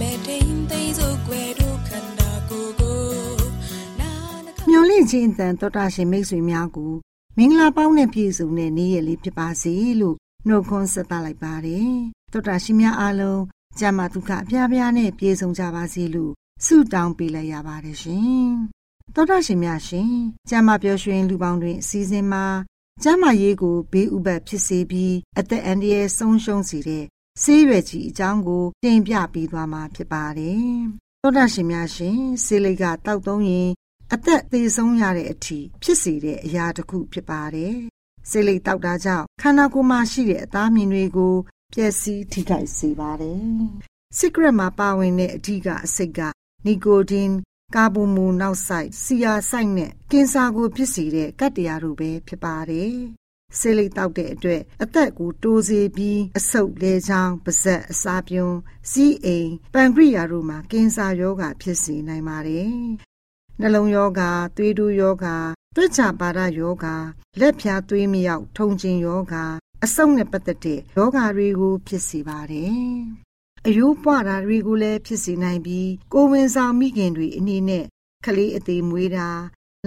မဲ့ထိန်သိမ်းစို့ွယ်တို့ခန္ဓာကိုယ်ကိုမျော်လင့်ခြင်းအတန်တော်တာရှင်မိတ်ဆွေများကိုမင်္ဂလာပေါင်းနဲ့ပြည့်စုံတဲ့နေ့ရက်လေးဖြစ်ပါစေလို့နှုတ်ခွန်းဆက်သလိုက်ပါတယ်တော်တာရှင်များအားလုံးကျမ်းမာဒုက္ခအပြားပြားနဲ့ပြည့်စုံကြပါစေလို့ဆုတောင်းပေးလိုက်ရပါတယ်ရှင်တော်တာရှင်များရှင်ကျမ်းမာပျော်ရွှင်လူပေါင်းတွင်အစည်းအဝေးမှာကျမ်းမာရေးကိုဘေးဥပတ်ဖြစ်စေပြီးအသက်အန္တရာယ်ဆုံးရှုံးစေတဲ့ ဆေးရွက်ကြီးအကြောင်းကိုတင်ပြပေးသွားမှာဖြစ်ပါတယ်။သောတာရှင်များရှင်ဆေးလိပ်ကတောက်သုံးရင်အသက်သေဆုံးရတဲ့အထိဖြစ်စေတဲ့အရာတစ်ခုဖြစ်ပါတယ်။ဆေးလိပ်တောက်တာကြောင့်ခန္ဓာကိုယ်မှာရှိတဲ့အသားမြင်တွေကိုပျက်စီးထိခိုက်စေပါတယ်။ Secret မှာပါဝင်တဲ့အဓိကအစိတ်ကနီကိုတင်ကာဗွန်မိုနောက်ဆိုက်ဆီယာဆိုက်နဲ့ကင်ဆာကိုဖြစ်စေတဲ့ကတ္တရာတို့ပဲဖြစ်ပါတယ် ဆေးလိပ်တောက်တဲ့အတွက်အသက်ကိုတိုးစေပြီးအဆုတ်လဲချောင်းပါးစပ်အစာပြုံးစီးအိမ်ပန်ခရိယာတို့မှာကင်ဆာရောဂါဖြစ်စေနိုင်ပါတယ်။နှလုံးရောဂါသွေးတိုးရောဂါသွေးချပါဒရောဂါလက်ဖြာသွေးမြောက်ထုံကျင်ရောဂါအဆုတ်နဲ့ပတ်သက်တဲ့ရောဂါတွေကိုဖြစ်စေပါတယ်။အယိုးပွားတာတွေကိုလည်းဖြစ်စေနိုင်ပြီးကိုဝင်ဆောင်မိခင်တွေအနေနဲ့ကလေးအသေးမွေးတာ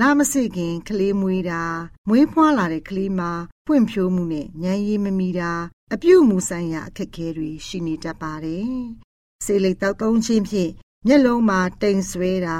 လာမစိခင်ကလေးမွေးတာမွေးဖွားလာတဲ့ကလေးမှာဖွံ့ဖြိုးမှုနဲ့ဉာဏ်ရည်မမီတာအပြုမှုဆိုင်ရာအခက်အခဲတွေရှိနေတတ်ပါတယ်။ဆေးလိပ်တောက်သုံးခြင်းဖြင့်မျက်လုံးမှာတိမ်ဆွဲတာ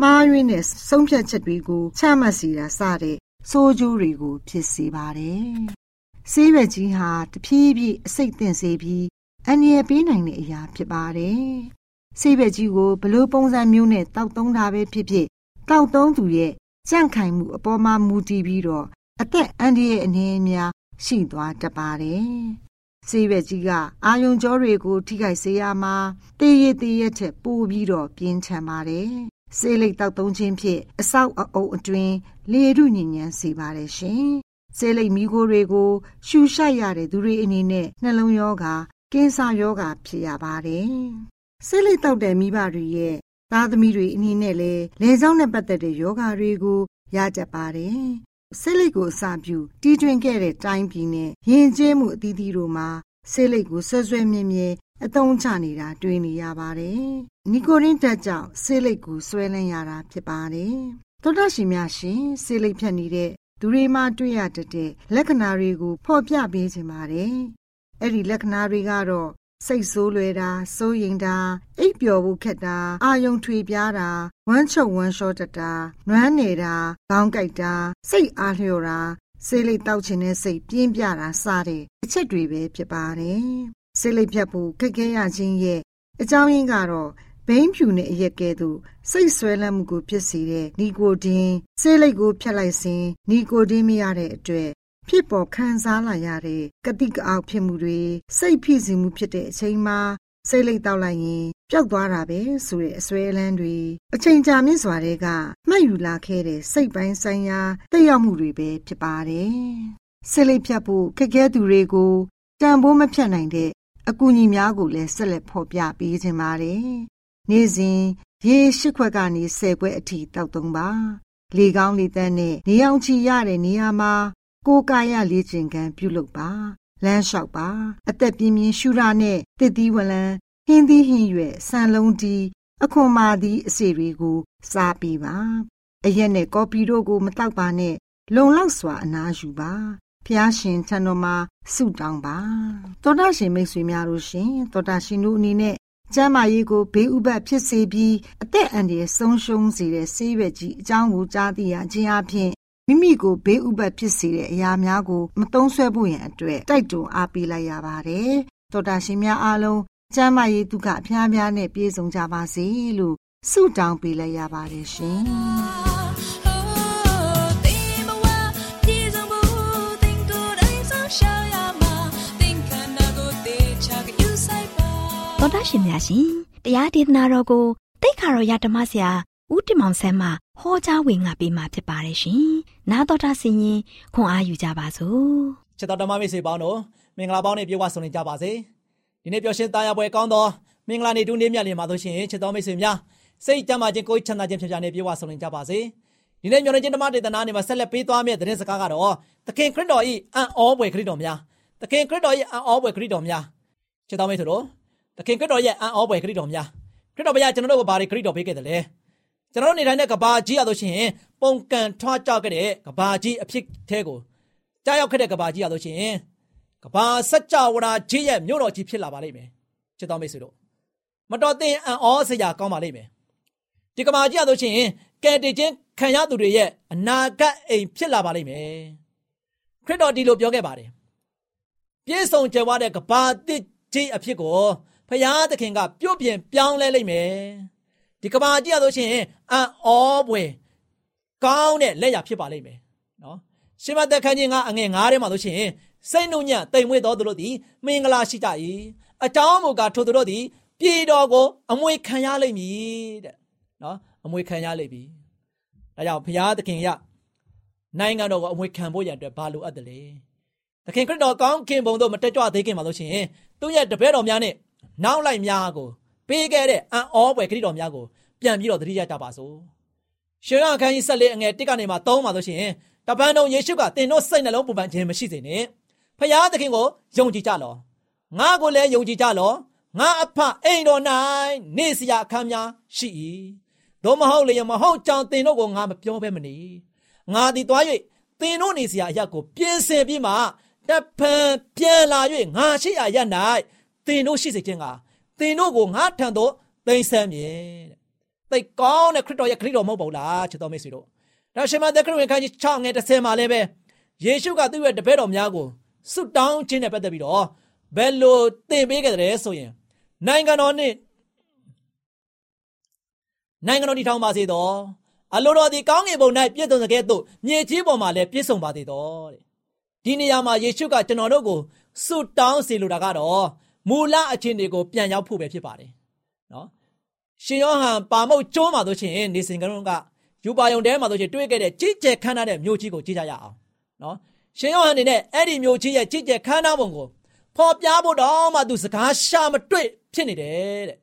မှားယွင်းတဲ့ဆုံးဖြတ်ချက်တွေကိုချမှတ်စီတာစတဲ့ဆိုးကျိုးတွေကိုဖြစ်စေပါတယ်။ဆေးရွက်ကြီးဟာတဖြည်းဖြည်းအစိတ်သင့်စေပြီးအန္တရာယ်ပေးနိုင်တဲ့အရာဖြစ်ပါတယ်။ဆေးရွက်ကြီးကိုဘလို့ပုံစံမျိုးနဲ့တောက်သုံးတာပဲဖြစ်ဖြစ်တောက်သုံးသူရဲ့ ကြန့်ခိုင်မှုအပေါ်မှာမူတည်ပြီးတော့အသက်အန္တရာယ်အနေများရှိသွားတတ်ပါတယ်။ဆေးရွက်ကြီးကအာယုံကြောတွေကို ထိခိုက်စေရမှာတေးရတေးရထက်ပိုပြီးတော့ပြင်းထန်ပါတယ်။ဆေးလိပ်တောက်သုံးခြင်းဖြင့်အဆောက်အအုံအတွင်းလေရုညဉ့်ဉန်းစေပါတယ်ရှင်။ဆေးလိပ်မီးခိုးတွေကို ရှူရှိုက်ရတဲ့သူတွေအနေနဲ့နှလုံးရောဂါကင်ဆာရောဂါဖြစ်ရပါတယ်။ဆေးလိပ်တောက်တဲ့မိဘတွေရဲ့ သားသမီးတွေအနေနဲ့လည်းလေကြောင်းနဲ့ပတ်သက်တဲ့ယောဂါတွေကိုရကြပါတယ်။ဆေးလိပ်ကိုအစာပြုတီးတွင်ခဲ့တဲ့တိုင်းပြည်နဲ့ယဉ်ကျေးမှုအသီးသီးတို့မှာဆေးလိပ်ကိုဆွဲဆွဲမြဲမြဲအသုံးချနေတာတွေ့နေရပါတယ်။နီကိုရင်းတက်ကြောင့်ဆေးလိပ်ကိုဆွဲလန်းရတာဖြစ်ပါတယ်။သောတာရှင်များရှင်ဆေးလိပ်ဖြတ်နေတဲ့သူတွေမှတွေ့ရတတဲ့လက္ခဏာတွေကိုဖော်ပြပေးခြင်းပါတယ်။အဲ့ဒီလက္ခဏာတွေကတော့ စိတ်ဆိုးလွယ်တာစိုးရိမ်တာအိပ်ပျော်ဖို့ခက်တာအာယုံထွေပြားတာဝမ်းချုပ်ဝမ်းလျှောတတာနွမ်းနေတာခေါင်းကိုက်တာစိတ်အားလျော့တာဆေးလိပ်တောက်ခြင်းနဲ့စိတ်ပြင်းပြတာစတဲ့အချက်တွေပဲဖြစ်ပါတယ်ဆေးလိပ်ဖြတ်ဖို့ခက်ခဲရခြင်းရဲ့အကြောင်းရင်းကတော့ဘိန်းဖြူနဲ့အရက်ကဲ့သို့စိတ်ဆွဲလန်းမှုကိုဖြစ်စေတဲ့နီကိုတင်းဆေးလိပ်ကိုဖြတ်လိုက်စဉ်နီကိုတင်းမရတဲ့အတွက် ဖြစ်ပေါ်ခံစားလာရတဲ့ကတိကအောက်ဖြစ်မှုတွေစိတ်ဖိစီးမှုဖြစ်တဲ့အချိန်မှာစိတ်လိတ်တောက်လိုက်ရင်ပျောက်သွားတာပဲဆိုတဲ့အစွဲအလန်းတွေအချိန်ကြာမြင့်စွာတဲ့ကမှတ်ယူလာခဲ့တဲ့စိတ်ပိုင်းဆိုင်ရာတက်ရောက်မှုတွေပဲဖြစ်ပါတယ်။စိတ်လိတ်ဖြတ်ဖို့ခက်ခဲသူတွေကိုတန်ဖိုးမဖြတ်နိုင်တဲ့အကူအညီများကိုလည်းဆက်လက်ဖော်ပြပေးခြင်းပါတယ်။နေ့စဉ်ရေရှိခွက်ကနေ၁၀ခွက်အထိတောက်သုံးပါ။လေကောင်းလေသန့်နဲ့နေအောင်ချီရတဲ့နေရာမှာ ကိုယ်ကာယလေ့ကျင့်ခန်းပြုလုပ်ပါလမ်းလျှောက်ပါအသက်ပြင်းပြင်းရှူရနဲ့တစ်သီးဝလံဟင်းသီးဟင်းရွက်ဆန်လုံးတီးအခွန်မာသီးအစီတွေကို စားပြီးပါအရက်နဲ့ကော်ပီတို့ကိုမတောက်ပါနဲ့လုံလောက်စွာအနားယူပါဖျားရှင်ထံတော်မှာဆုတောင်းပါသောတာရှင်မိတ်ဆွေများတို့ရှင်သောတာရှင်တို့အနေနဲ့ကျမ်းမာရေးကိုဘေးဥပတ်ဖြစ်စေပြီးအသက်အန္တရာယ်ဆုံးရှုံးစေတဲ့ဆေးရွက်ကြီးအကြောင်းကိုကြားသိရခြင်းအပြင် မိမိကိုဘေးဥပတ်ဖြစ်စေတဲ့အရာများကိုမသုံးဆွဲဖို့ရန်အတွက်တိုက်တွန်းအားပေးလိုက်ရပါတယ်။သောတာရှင်များအားလုံးကျမ်းမာရေးဒုက္ခအများများနဲ့ပြည့်စုံကြပါစေလို့ဆုတောင်းပေးလိုက်ရပါတယ်ရှင်။တော်တာရှင်များရှင်တရားဒေသနာတော်ကိုတိတ်ခါတော်ရဓမ္မဆရာ ဦးတင်မောင်ဆန်းမှဟောကြားဝင်ငါပေးมาဖြစ်ပါတယ်ရှင်။နာတော်တာဆင်ရင်ခွန်အားယူကြပါစို့။ချစ်တော်ဓမ္မမိတ်ဆွေပေါင်းတို့မင်္ဂလာပေါင်းနဲ့ပြေဝဆုံနေကြပါစေ။ဒီနေ့ပျော်ရွှင်သားရပွဲကောင်းသောမင်္ဂလာနေ့တူးနေ့မြတ်လင်ပါလို့ရှိရင်ချစ်တော်မိတ်ဆွေများစိတ်ကြမ်းမာခြင်းကိုယ်ချမ်းသာခြင်းဖြစ်ကြနေပြေဝဆုံနေကြပါစေ။ဒီနေ့မျော်လင့်ခြင်းဓမ္မဒေသနာနေမှာဆက်လက်ပေးသွားမယ့်သတင်းစကားကတော့သခင်ခရစ်တော်၏အံ့ဩဖွယ်ခရစ်တော်များသခင်ခရစ်တော်၏အံ့ဩဖွယ်ခရစ်တော်များချစ်တော်မိတ်ဆွေတို့သခင်ခရစ်တော်ရဲ့အံ့ဩဖွယ်ခရစ်တော်များခရစ်တော်ဘုရားကျွန်တော်တို့ကိုဘာတွေခရစ်တော်ပေးခဲ့တယ်လဲ ကျွန်တော်တို့နေထိုင်တဲ့ကဘာကြီးရလို့ရှိရင်ပုံကန်ထွားကြခဲ့တဲ့ကဘာကြီးအဖြစ်သေးကိုကြားရောက်ခဲ့တဲ့ကဘာကြီးရလို့ရှိရင်ကဘာစัจ java ကြီးရဲ့မြို့တော်ကြီးဖြစ်လာပါလိမ့်မယ်ချစ်တော်မိတ်ဆွေတို့မတော်သင်အံ့ဩစရာကောင်းပါလိမ့်မယ်ဒီကဘာကြီးရလို့ရှိရင်ကယ်တင်ခြင်းခံရသူတွေရဲ့အနာဂတ်အိမ်ဖြစ်လာပါလိမ့်မယ်ခရစ်တော်ဒီလိုပြောခဲ့ပါတယ်ပြည့်စုံကြွယ်ဝတဲ့ကဘာတစ်ကြီးအဖြစ်ကိုဖရာသခင်ကပြုတ်ပြင်ပြောင်းလဲလိမ့်မယ် ဒီကဘာကြီးရလို့ရှိရင်အံ့ဩပွေကောင်းတဲ့လက်ရဖြစ်ပါလိမ့်မယ်နော်ရှင်မသက်ခန်းကြီးကအငယ်9ထဲမှာလို့ရှိရင်စိတ်နှုံညံ့တိမ်မွေ့တော်သူတို့သည်မင်္ဂလာရှိကြ၏အကြောင်းမူကားထိုသူတို့သည်ပြည်တော်ကိုအမွေခံရလိမ့်မည်တဲ့နော်အမွေခံရလိမ့်ပြီဒါကြောင့်ဘုရားသခင်ရနိုင်ငံတော်ကိုအမွေခံဖို့ရန်အတွက်ဘာလိုအပ်တယ်လဲသခင်ခရစ်တော်ကောင်းခင်ဘုံတို့မတက်ကြွသေးခင်မှာလို့ရှိရင်သူ့ရဲ့တပည့်တော်များနဲ့နောက်လိုက်များကို ပေးခဲ့တဲ့အံ့ဩဖွယ်ခရစ်တော်များကိုပြန်ပြီးတော့သတိရကြပါစို့ရှင်ရခန်းကြီးဆက်လေးအငယ်တစ်ကနေမှသုံးပါလို့ရှိရင်တပန်းတော်ယေရှုကတင်တို့စိတ်နှလုံးပူပန်ခြင်းမရှိစေနဲ့ဖခင်သခင်ကိုယုံကြည်ကြလောငါကိုလည်းယုံကြည်ကြလောငါအဖအိမ်တော်၌နေစရာအခန်းများရှိ၏သို့မဟုတ်လေမဟုတ်ကြောင်တင်တို့ကိုငါမပြောဘဲမနေငါသည်သွား၍တင်တို့နေစရာအရာကိုပြင်ဆင်ပြီးမှတဖန်ပြန်လာ၍ငါရှိရာရ၌တင်တို့ရှိစေခြင်းက တင်တို့ကိုငါထံသို့သိမ်းဆမ်းမြဲတဲ့သိကောင်းတဲ့ခရစ်တော်ရဲ့ခရစ်တော်မဟုတ်ပါဘူးလားချစ်တော်မိတ်ဆွေတို့ဒါရှင်မသက်ခရစ်ဝင်ခန်းကြီး6ငယ်30မှာလည်းပဲယေရှုကသူ့ရဲ့တပည့်တော်များကိုဆုတောင်းခြင်းနဲ့ပတ်သက်ပြီးတော့ဘယ်လိုသင်ပေးခဲ့တယ်ဆိုရင်နိုင်ငံတော်နဲ့နိုင်ငံတော်တည်ထောင်ပါစေတော့အလိုတော်ဒီကောင်းကင်ဘုံ၌ပြည့်စုံတဲ့ကဲ့သို့မြေကြီးပေါ်မှာလည်းပြည့်စုံပါစေတော့တဲ့ဒီနေရာမှာယေရှုကကျွန်တော်တို့ကိုဆုတောင်းစေလိုတာကတော့ မူလအခြေအနေကိုပြန်ရောက်ဖို့ပဲဖြစ်ပါတယ်နော်ရှင်ယောဟန်ပါမုတ်ကျိုးမှာဆိုရှင်နေစဉ်ကလုံးကယူပါယုံတဲမှာဆိုရှင်တွေးခဲ့တဲ့ကြီးကျယ်ခမ်းနားတဲ့မြို့ကြီးကိုကြည့်ကြရအောင်နော်ရှင်ယောဟန်အနေနဲ့အဲ့ဒီမြို့ကြီးရဲ့ကြီးကျယ်ခမ်းနားပုံကိုဖော်ပြဖို့တော့မှသူစကားရှာမတွေ့ဖြစ်နေတယ်တဲ့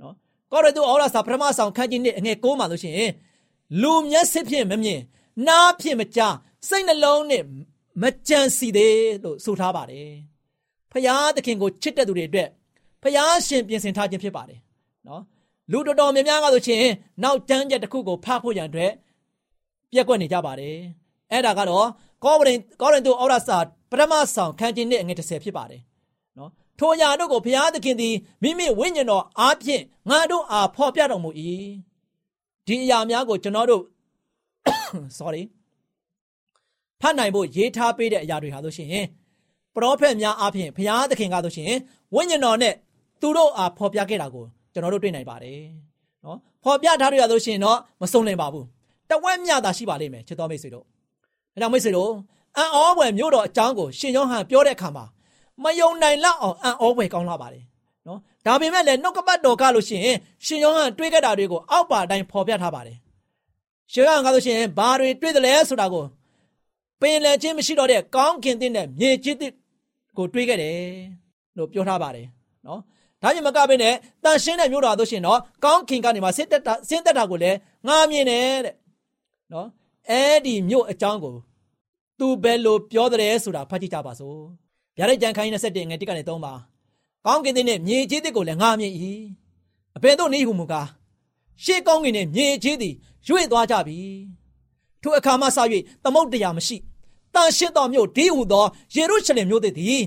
နော်ကောရတုဩရစာပထမဆောင်ခန်းကြီးနှစ်အငယ်6မှာဆိုရှင်လူမျက်စိဖြင့်မမြင်နားဖြင့်မကြားစိတ်နှလုံးနဲ့မကြံစီသေးလို့ဆိုထားပါတယ် ဖရာသခင်ကိုချစ်တဲ့သူတွေအတွက်ဖျားရှင်ပြင်ဆင်ထားခြင်းဖြစ်ပါတယ်နော်လူတော်တော်များများကဆိုရှင်နောက်တန်းချက်တစ်ခုကိုဖတ်ဖို့ရန်အတွက်ပြက်ကွက်နေကြပါတယ်အဲ့ဒါကတော့ကောဗရင်ကောရင်တို့ဩရစာပထမဆောင်ခန်းကြီးနဲ့အငယ်30ဖြစ်ပါတယ်နော်ထိုညာတို့ကိုဘုရားသခင်သည်မိမိဝိညာဉ်တော်အားဖြင့်ငါတို့အားဖော်ပြတော်မူ၏ဒီအရာများကိုကျွန်တော်တို့ sorry ဖတ်နိုင်ဖို့ရေးထားပေးတဲ့အရာတွေဟာဆိုရှင် ပရောဖက်များအားဖြင့်ဘုရားသခင်ကဆိုရှင်ဝိညာဉ်တော်နဲ့သူတို့အားဖော်ပြခဲ့တာကိုကျွန်တော်တို့တွေ့နိုင်ပါတယ်နော်ဖော်ပြထားရလို့ရှိရင်တော့မစုံလင်ပါဘူးတဝက်မြတာရှိပါလိမ့်မယ်ချစ်တော်မိတ်ဆွေတို့ဒါကြောင့်မိတ်ဆွေတို့အံ့ဩဖွယ်မြို့တော်အကြောင်းကိုရှင်ယောဟန်ပြောတဲ့အခါမှာမယုံနိုင်လောက်အောင်အံ့ဩဖွယ်ကောင်းလာပါတယ်နော်ဒါပေမဲ့လည်းနှုတ်ကပတ်တော်ကလို့ရှိရင်ရှင်ယောဟန်တွေးခဲ့တာတွေကိုအောက်ပါအတိုင်းဖော်ပြထားပါတယ်ရှင်ယောဟန်ကလို့ရှိရင်ဘာတွေတွေးတယ်လဲဆိုတာကိုပင်လယ်ချင်းမရှိတော့တဲ့ကောင်းကင်တဲ့မြေကြီး ကိုတွေးခဲ့တယ်လို့ပြောထားပါတယ်နော်ဒါကြောင့်မကဘဲနဲ့တန်ရှင်းတဲ့မြို့တော်တို့ရှင်တော့ကောင်းခင်ကနေမှဆင်းသက်တာဆင်းသက်တာကိုလည်းငားမြင်တယ်တဲ့နော်အဲ့ဒီမြို့အကြောင်းကိုသူဘယ်လိုပြောတယ်ဆိုတာဖတ်ကြည့်ကြပါစို့ဗျာဒိတ်ကြံခိုင်း27ငယ်1ကနေ3ပါကောင်းကင်တဲ့မြေကြီးတစ်ကိုလည်းငားမြင်၏အဘယ်သို့နည်းဟုမူကားရှေးကောင်းကင်နဲ့မြေကြီးသည်ရွေ့သွားကြပြီထိုအခါမှစ၍သမုတ်တရားမရှိ တန်ရှင်းသောမြို့ဒီဟုသောယေရုရှလင်မြို့သည်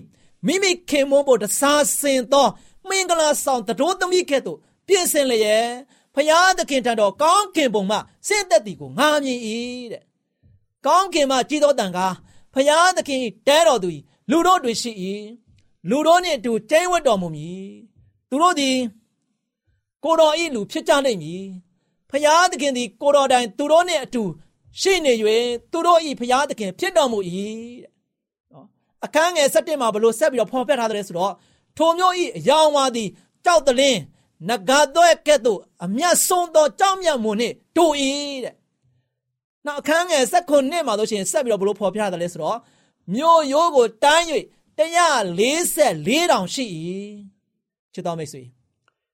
မိမိခင်မွန်းဖို့တစားစင်သောမင်္ဂလာဆောင်တတော်သမီးကဲ့သို့ပြင်ဆင်လျက်ဖယားသခင်ထံတော်ကောင်းကင်ဘုံမှဆင့်သက်သည်ကိုငါမြင်၏တဲ့ကောင်းကင်မှကြည်သောတန်ကားဖယားသခင်တဲတော်သူလူတို့တွင်ရှိ၏လူတို့နှင့်အတူကျင်းဝတ်တော်မူမည်သူတို့သည်ကိုတော်ဤလူဖြစ်ကြလိမ့်မည်ဖယားသခင်သည်ကိုတော်တိုင်သူတို့နှင့်အတူ ရှိနေ၍သူတို့ဤဖယားသခင်ဖြစ်တော်မူ၏တဲ့နော်အခန်းငယ်7မှာဘလို့ဆက်ပြီးတော့ဖော်ပြထားတယ်ဆိုတော့ထိုမျိုးဤအယောင်ဝါသည်ကြောက်တလင်းနဂါသွဲကဲ့သို့အမျက်ဆုံးသောကြောက်မြတ်မှုနှင့်တို့၏တဲ့နောက်အခန်းငယ်၁၉နှစ်မှာဆိုရှင်ဆက်ပြီးတော့ဘလို့ဖော်ပြရတယ်လဲဆိုတော့မြို့ရိုးကိုတန်း၍144တောင်ရှိ၏ချစ်တော်မိတ်ဆွေ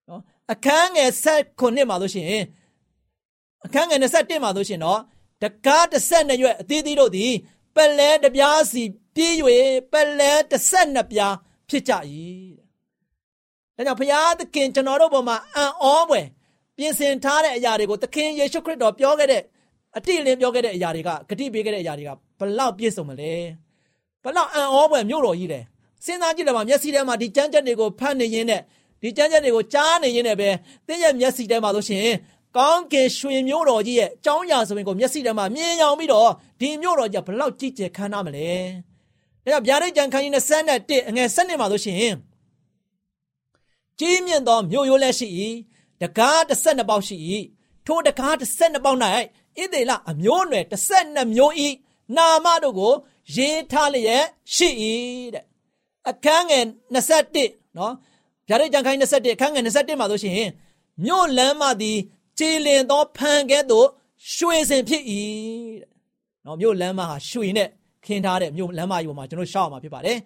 နော်အခန်းငယ်၁၉နှစ်မှာဆိုရှင်အခန်းငယ်21မှာဆိုရှင်တော့ တကား12ရွက်အသီးသီးတို့သည်ပလဲတပြားစီပြေး၍ပလဲ12ပြားဖြစ်ကြ၏တဲ့ဒါကြောင့်ဘုရားသခင်ကျွန်တော်တို့ဘုံမှာအံ့ဩဖွယ်ပြင်ဆင်ထားတဲ့အရာတွေကိုသခင်ယေရှုခရစ်တော်ပြောခဲ့တဲ့အတိအလင်းပြောခဲ့တဲ့အရာတွေကဂတိပေးခဲ့တဲ့အရာတွေကဘလောက်ပြည့်စုံမလဲဘလောက်အံ့ဩဖွယ်မြို့တော်ကြီးတယ်စဉ်းစားကြည့်တယ်မှာမျက်စိထဲမှာဒီကြမ်းကြက်တွေကိုဖတ်နေရင်းနဲ့ဒီကြမ်းကြက်တွေကိုကြားနေရင်းနဲ့ပဲတင်းရဲ့မျက်စိထဲမှာလို့ရှိရင် ကောင်းကင်ရွှေမျိုးတော်ကြီးရဲ့အကြောင်းအရာဆိုရင်ကိုမျက်စိထဲမှာမြင်အောင်ပြီးတော့ဒီမျိုးတော်ကြီးဘလောက်ကြည်ကျယ်ခမ်းနားမလဲ။ဒါကြောင့်ဗျာဒိတ်ကြံခန်းကြီး21အငယ်7မှာလို့ရှိရင်ကြီးမြင့်သောမြို့ရိုးလည်းရှိ၏တကား12ပေါက်ရှိ၏ထိုတကား12ပေါက်၌ဣသေလအမျိုးအနွယ်12မျိုး၏နာမတို့ကို ရေးထားလျက်ရှိ၏တဲ့အခန်းငယ်21နော်ဗျာဒိတ်ကြံခန်း21အခန်းငယ်21မှာဆိုရှင်မြို့လမ်းမသည် ကြည်လင်သောဖန်ကဲ့သို့ရွှေစင်ဖြစ်၏တဲ့နော်မြို့လမ်းမဟာရွှေနဲ့ခင်းထားတဲ့မြို့လမ်းမကြီးပေါ်မှာကျွန်တော်ရှောက်မှာဖြစ်ပါတယ်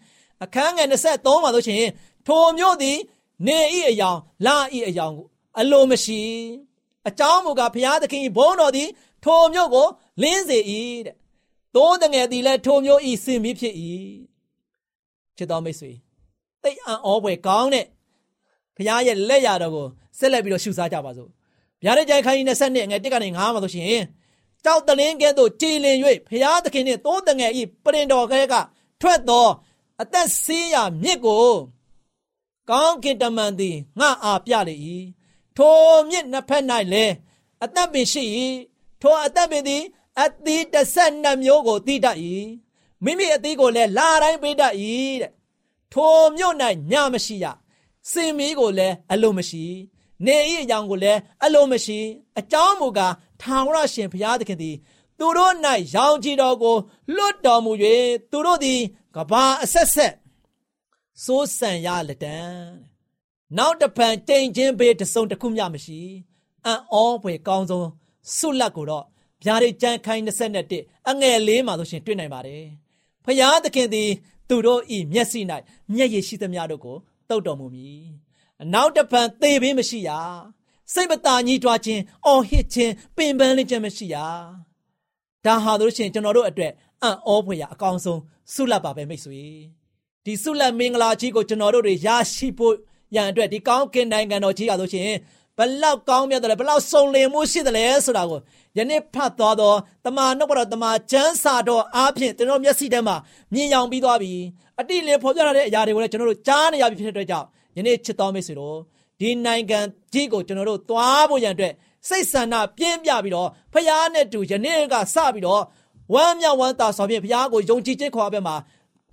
အခန်းငယ်23မှာဆိုရှင်ထိုမြို့သည် နေဤအယောင်လာဤအယောင်အလိုမရှိအကြောင်းမူကားဘုရားသခင်ဘုန်းတော်သည် ထိုမြို့ကိုလင်းစေ၏တဲ့သိုးတငယ်သည်လည်းထိုမြို့ဤစင်ပြီးဖြစ်၏ချစ်တော်မိတ်ဆွေတိတ်အံ့ဩဖွယ်ကောင်းတဲ့ဘုရားရဲ့လက်ရတော်ကိုဆက်လက်ပြီးတော့ရှုစားကြပါစို့ ဗျာဒိတ်ကြိုင်ခိုင်း20နှစ်ငယ်1ကနေ9မှာဆိုရှင်ကြောက်တလင်းကဲ့သို့ကြည်လင်၍ဘုရားသခင်နှင့်သိုးတငယ်ဤပရင်တော်ကဲကထွက်သောအသက်ဆေးရမြစ်ကိုကောင်းကင်တမန်သည်ငါအားပြလေ၏ထိုမြစ်နှစ်ဖက်၌လည်းအသက်ပင်ရှိ၏ထိုအသက်ပင်သည်အသီး12မျိုးကိုတည်တတ်၏မိမိအသီးကိုလည်းလာတိုင်းပေးတတ်၏တဲ့ထိုမြို့၌ညမရှိရစင်မီးကိုလည်းအလိုမရှိ နေဤအကြောင်းကိုလည်းအလိုမရှိအကြောင်းမူကားထာဝရရှင်ဘုရားသခင်သည်သူတို့၌ရောင်ကြည်တော်ကိုလွတ်တော်မူ၍သူတို့သည်ကဘာအဆက်ဆက်စိုးစံရလက်တံနောက်တပံတိမ်ချင်းဘေးတစုံတစ်ခုမျှမရှိအံ့ဩဖွယ်ကောင်းဆုံးဆုလက်ကိုတော့ဗျာဒိတ်ကျမ်းခိုင်း21အငယ်လေးမှာဆိုရှင်တွေ့နိုင်ပါတယ်ဖျားသခင်သည် သူတို့ဤမျက်စိ၌မျက်ရည်ရှိသမျှတို့ကိုတုတ်တော်မူမည် နောက်တပံသေဘေးမရှိရစိတ်မသာညှိတွားခြင်းအော်ဟစ်ခြင်းပင်ပန်းလင်းခြင်းမရှိရဒါဟာတို့ရှင်ကျွန်တော်တို့အတွက်အံ့ဩဖွယ်ရအကောင်းဆုံးဆုလက်ပါပဲမိတ်ဆွေဒီဆုလက်မင်္ဂလာကြီးကိုကျွန်တော်တို့တွေရရှိဖို့ရန်အတွက်ဒီကောင်းကင်နိုင်ငံတော်ကြီးရဆိုရှင်ဘလောက်ကောင်းမြတ်တယ်လဲဘလောက်စုံလင်မှုရှိတယ်လဲဆိုတာကိုယနေ့ဖတ်သွားတော့တမန်နှုတ်တော်တမန်ကျမ်းစာတော်အားဖြင့်ကျွန်တော်မျက်စိထဲမှာမြင်ရောင်ပြီးသွားပြီအတိလင်းဖော်ပြထားတဲ့အရာတွေကိုလည်းကျွန်တော်တို့ကြားနေရပြီဖြစ်တဲ့အတွက်ကြောင့် ယနေ့ချစ်တော်မိတ်ဆွေတို့ဒီနိုင်ငံကြီးကိုကျွန်တော်တို့သွားဖို့ရန်အတွက်စိတ်ဆန္ဒပြင်းပြပြီးတော့ဖခင်နဲ့တူယနေ့ကစပြီးတော့ဝမ်းမြောက်ဝမ်းသာစွာဖြင့်ဖခင်ကိုယုံကြည်ခြင်းခေါ်အပ်ပဲမှာ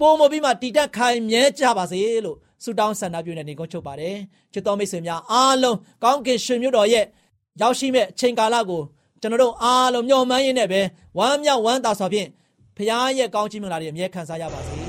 ပုံမပြီးမှတည်တတ်ခိုင်မြဲကြပါစေလို့ဆုတောင်းဆန္ဒပြုနေနေကုန်ချုပ်ပါတယ်ချစ်တော်မိတ်ဆွေများအားလုံးကောင်းကင်ရှင်မြို့တော်ရဲ့ရောက်ရှိမဲ့အချိန်ကာလကိုကျွန်တော်တို့အားလုံးမျှော်မှန်းရင်းနဲ့ပဲဝမ်းမြောက်ဝမ်းသာစွာဖြင့်ဖခင်ရဲ့ကောင်းချီးမင်္ဂလာတွေအမြဲခံစားရပါစေ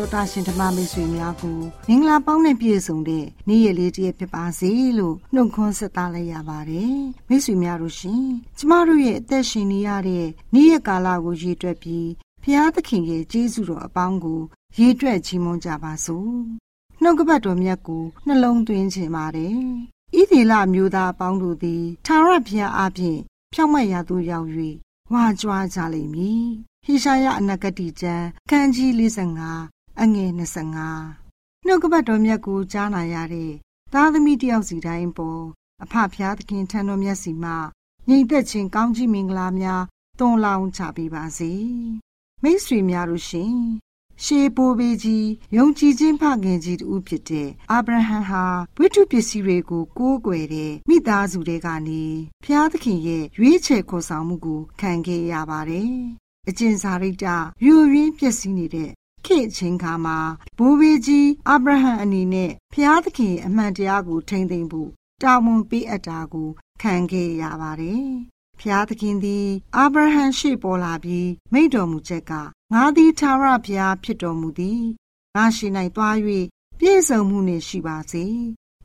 တန်တော်တာရှင်ဓမ္မမိတ်ဆွေများကိုမင်္ဂလာပေါင်းနဲ့ပြည့်စုံတဲ့နေ့ရက်လေးတည်းဖြစ်ပါစေလို့နှုတ်ခွန်းဆက်သလိုက်ရပါတယ်မိတ်ဆွေများတို့ရှင်ကျမတို့ရဲ့အသက်ရှင်နေရတဲ့နေ့ရက်ကာလကိုရည်တွက်ပြီးဖျားသခင်ရဲ့ကျေးဇူးတော်အပေါင်းကိုရည်တွက်ချီးမွမ်းကြပါစို့နှုတ်ကပတ်တော်မြတ်ကိုနှလုံးသွင်းခြင်းပါတယ်ဣသေလမျိုးသားအပေါင်းတို့သည်သာရဘုရားအပြင်ဖြောင့်မတ်ရာသို့ရောက်၍ဝါကြွားကြလိမ့်မည်ဟေရှာယအနာဂတိကျမ်းခန်းကြီး45 အငယ်25နှုတ်ကပတ်တော်မြတ်ကိုကြားနာရတဲ့သားသမီးတယောက်စီတိုင်းပေါ်အဖဖျားသခင်ထံတော်မြတ်စီမှညီသက်ချင်းကောင်းကြီးမင်္ဂလာများတွန်းလောင်းချပေးပါစေမိတ်ဆွေများတို့ရှင်ရှေးပိုးဘေးကြီးယုံကြည်ခြင်းဖခင်ကြီးတူဖြစ်တဲ့အာဗြဟံဟာဝိတုပစ္စည်းတွေကိုကိုးကွယ်တဲ့မိသားစုတွေကနေဖျားသခင်ရဲ့ရွေးချယ်ခေါ်ဆောင်မှုကိုခံခဲ့ရပါတယ်။အကျင့်စာရိတ္တယူရင်းပျက်စီးနေတဲ့ ခေတ်ချင်းခါမှာဘိုးဘေးကြီးအာဗြဟံအနေနဲ့ဖျားသခင်အမှန်တရားကိုထိမ့်သိမ့်ဖို့တာဝန်ပေးအပ်တာကိုခံခဲ့ရပါတယ်။ဖျားသခင်သည်အာဗြဟံရှေ့ပေါ်လာပြီးမိန့်တော်မူချက်ကငါသည်သာရဘုရားဖြစ်တော်မူသည်ငါရှိ၌သွား၍ပြည့်စုံမှုနှင့်ရှိပါစေ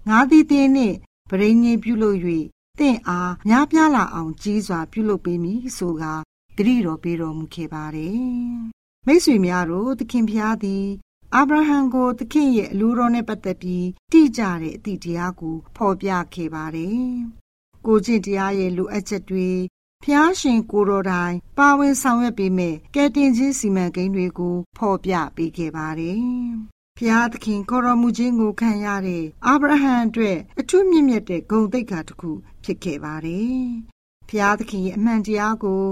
ငါသည်တင်းနှင့်ပရိညင်ပြုလုပ်၍တင့်အားများပြားလာအောင်ကြီးစွာပြုလုပ်ပေးမည်ဆိုကာဂရိတော်ပေးတော်မူခဲ့ပါတယ် မိတ်ဆွေများတို့သခင်ဖျားသည်အာဗြဟံကိုသခင်ရဲ့အလိုတော်နဲ့ပတ်သက်ပြီးတိကျတဲ့အသည့်တရားကိုဖော်ပြခဲ့ပါတယ်ကိုကျင့်တရားရဲ့လိုအပ်ချက်တွေဖျားရှင်ကိုတော်တိုင်ပါဝင်ဆောင်ရွက်ပေးမဲ့ကဲတင်ချင်းစီမံကိန်းတွေကိုဖော်ပြပေးခဲ့ပါတယ်။ဖျားသခင်ခေါ်တော်မူခြင်းကိုခံရတဲ့အာဗြဟံအတွက်အထူးမြင့်မြတ်တဲ့ဂုဏ်သိက္ခာတစ်ခုဖြစ်ခဲ့ပါတယ်။ဖျားသခင်ရဲ့အမှန်တရားကို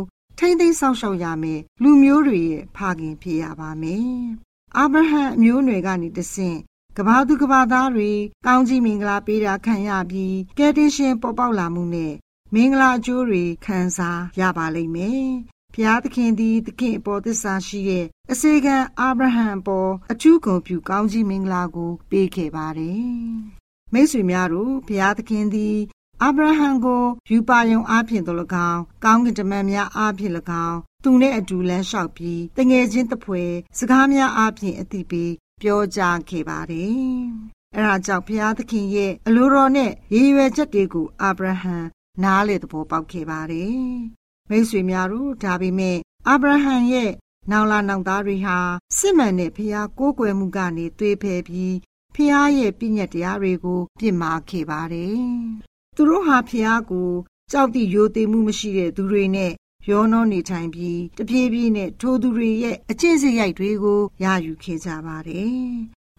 ထိမ့်သိမ်းဆောင်ရှောက်ရမယ်လူမျိုးတွေရဲ့ဖခင်ဖြစ်ရပါမယ်။အာဗြဟံအမျိုးနွယ်ကနေတဆင့်ကဘာသူကဘာသားတွေကောင်းကြီးမင်္ဂလာပေးတာခံရပြီးကယ်တင်ရှင်ပေါ်ပေါက်လာမှုနဲ့မင်္ဂလာအကျိုးတွေခံစားရပါလိမ့်မယ်။ဘုရားသခင်သည်သခင်အပေါ်သစ္စာရှိတဲ့အစေခံအာဗြဟံအပေါ်အထူးဂုဏ်ပြုကောင်းကြီးမင်္ဂလာကို ပေးခဲ့ပါတယ်။မိတ်ဆွေများတို့ဘုရားသခင်သည် အာဗြဟံကိုယူပါယုံအားဖြင့်တို့၎င်းကောင်းကင်တမန်များအားဖြင့်၎င်းသူနဲ့အတူလမ်းလျှောက်ပြီးတငယ်ချင်းတပွဲစကားများအားဖြင့်အတိပေးပြောကြားခဲ့ပါတယ်။အဲဒါကြောင့်ဘုရားသခင်ရဲ့အလိုတော်နဲ့ရည်ရွယ်ချက်တွေကိုအာဗြဟံနားလေသဘောပေါက်ခဲ့ပါတယ်။မိတ်ဆွေများတို့ဒါပေမဲ့အာဗြဟံရဲ့နောင်လာနောင်သားတွေဟာစစ်မှန်တဲ့ဖျားကိုးကွယ်မှုကနေသွေးဖယ်ပြီးဖျားရဲ့ပြည့်ညတ်တရားတွေကိုပြစ်မှားခဲ့ပါတယ်။ သူတို့ဟာဖျားကိုကြောက်တိယိုသေးမှုမရှိတဲ့သူတွေနဲ့ရောနှောနေထိုင်ပြီးတပြေးပြေးနဲ့ထိုသူတွေရဲ့အကျင့်စရိုက်တွေကိုရယူခဲ့ကြပါတယ်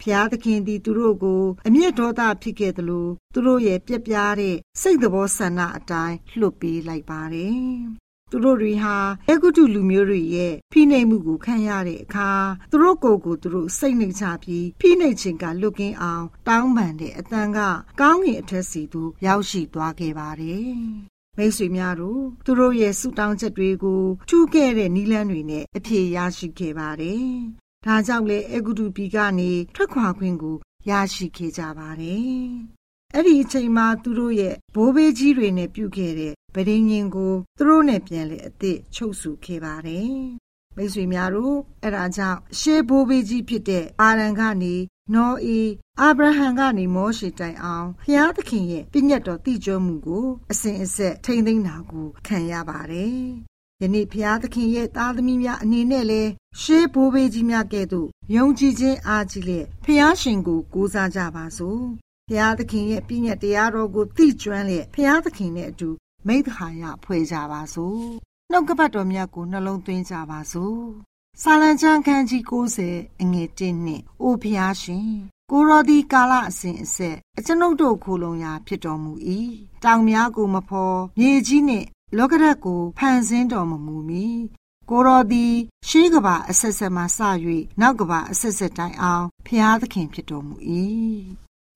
ဖျားသခင်သည်သူတို့ကိုအမျက်ဒေါသဖြစ်ခဲ့သလိုသူတို့ရဲ့ပြက်ပြားတဲ့စိတ်တော်ဆန္ဒအတိုင်းလှုပ်ပေးလိုက်ပါတယ်။ သူတို့တွေဟာအေဂုတုလူမျိုးတွေရဲ့ဖိနှိပ်မှုကိုခံရတဲ့အခါသူတို့ကိုယ်ကိုသူတို့စိတ်နှိပ်ချပြီးဖိနှိပ်ခြင်းကလွတ်ကင်းအောင် တောင်းပန်တဲ့အတန်ကကောင်းကင်အထက်စီသို့ရောက်ရှိသွားခဲ့ပါတယ်။မိတ်ဆွေများတို့သူတို့ရဲ့ဆုတောင်းချက်တွေကိုထူးခဲ့တဲ့နီလန်းတွေနဲ့အပြေရရှိခဲ့ပါတယ်ဒါကြောင့်လေအဂုတုပြည်ကနေထွက်ခွာခွင့်ကိုရရှိခဲ့ကြပါတယ်။အဲ့ဒီအချိန်မှာသူတို့ရဲ့ဘိုးဘေးကြီးတွေနဲ့ပြုခဲ့တဲ့ ဗဒင်းရင်ကိုသူတို့နဲ့ပြန်လေအစ်စ်ချုပ်စုခဲ့ပါတယ်။မိတ်ဆွေများတို့အဲ့ဒါကြောင့်ရှေးဘိုးဘေးကြီးဖြစ်တဲ့အာရန်ကနေနော်အေအာဗြဟံကနေမောရှေတိုင်အောင်ဖျားသခင်ရဲ့ပြည့်ညတ်တော်တည်ကြမှုကိုအစဉ်အဆက်ထိမ့်သိမ်းတာကိုခံရပါတယ်ယနေ့ဖျားသခင်ရဲ့သားသမီးများအနေနဲ့လဲရှေးဘိုးဘေးကြီးများကဲ့သို့ယုံကြည်ခြင်းအားကြီးလက်ဖျားရှင်ကိုကိုးစားကြပါစို့ဖျားသခင်ရဲ့ပြည့်ညတ်တရားတော်ကိုသိကျွမ်းလက်ဖျားသခင်နဲ့အတူ မိသဟာယဖွဲ့ကြပါစို့နှုတ်ကပတ်တော်မြတ်ကိုနှလုံးသွင်းကြပါစို့ဆာလံချမ်းခန်းကြီး90အငယ်1နှစ်အိုဖျားရှင်ကိုရောဒီကာလအစဉ်အဆက်အကျွန်ုပ်တို့ခိုလုံရာဖြစ်တော်မူ၏တောင်များကိုမဖော်မြေကြီးနှင့် လောကဓာတ်ကိုဖန်ဆင်းတော်မမူမီကိုရောသည်ရှေးကဘာအဆက်ဆက်မှစ၍နောက်ကဘာအဆက်ဆက်တိုင်အောင်ဖျားသခင်ဖြစ်တော်မူ၏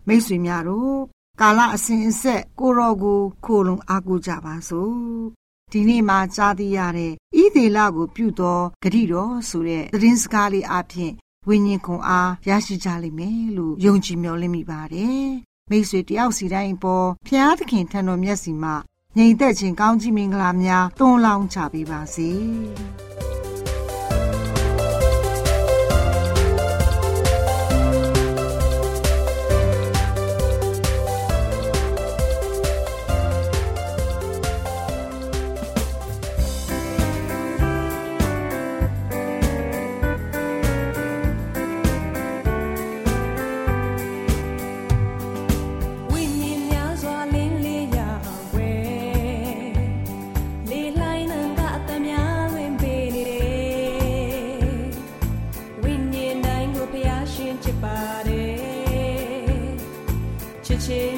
မိတ်ဆွေများတို့ ကာလအစဉ်အဆက်ကိုရောကိုခိုလုံအားကိုးကြပါစို့ဒီနေ့မှကြားသိရတဲ့ဤသေးလကိုပြုတော်ဂရိတော်ဆိုတဲ့သတင်းစကားလေးအပြင်ဝိညာဉ်ခွန်အားရရှိကြလိမ့်မယ်လို့ယုံကြည်မျှော်လင့်မိပါတယ်မိတ်ဆွေတယောက်စီတိုင်းပေါ်ဖျားသခင်ထံတော်မျက်စီမှာငြိမ်သက်ခြင်းကောင်းကြီးမင်္ဂလာများတွန်းလောင်းချပေးပါစေ။ ဖြစ်ပါတယ်ချစ်ချင်း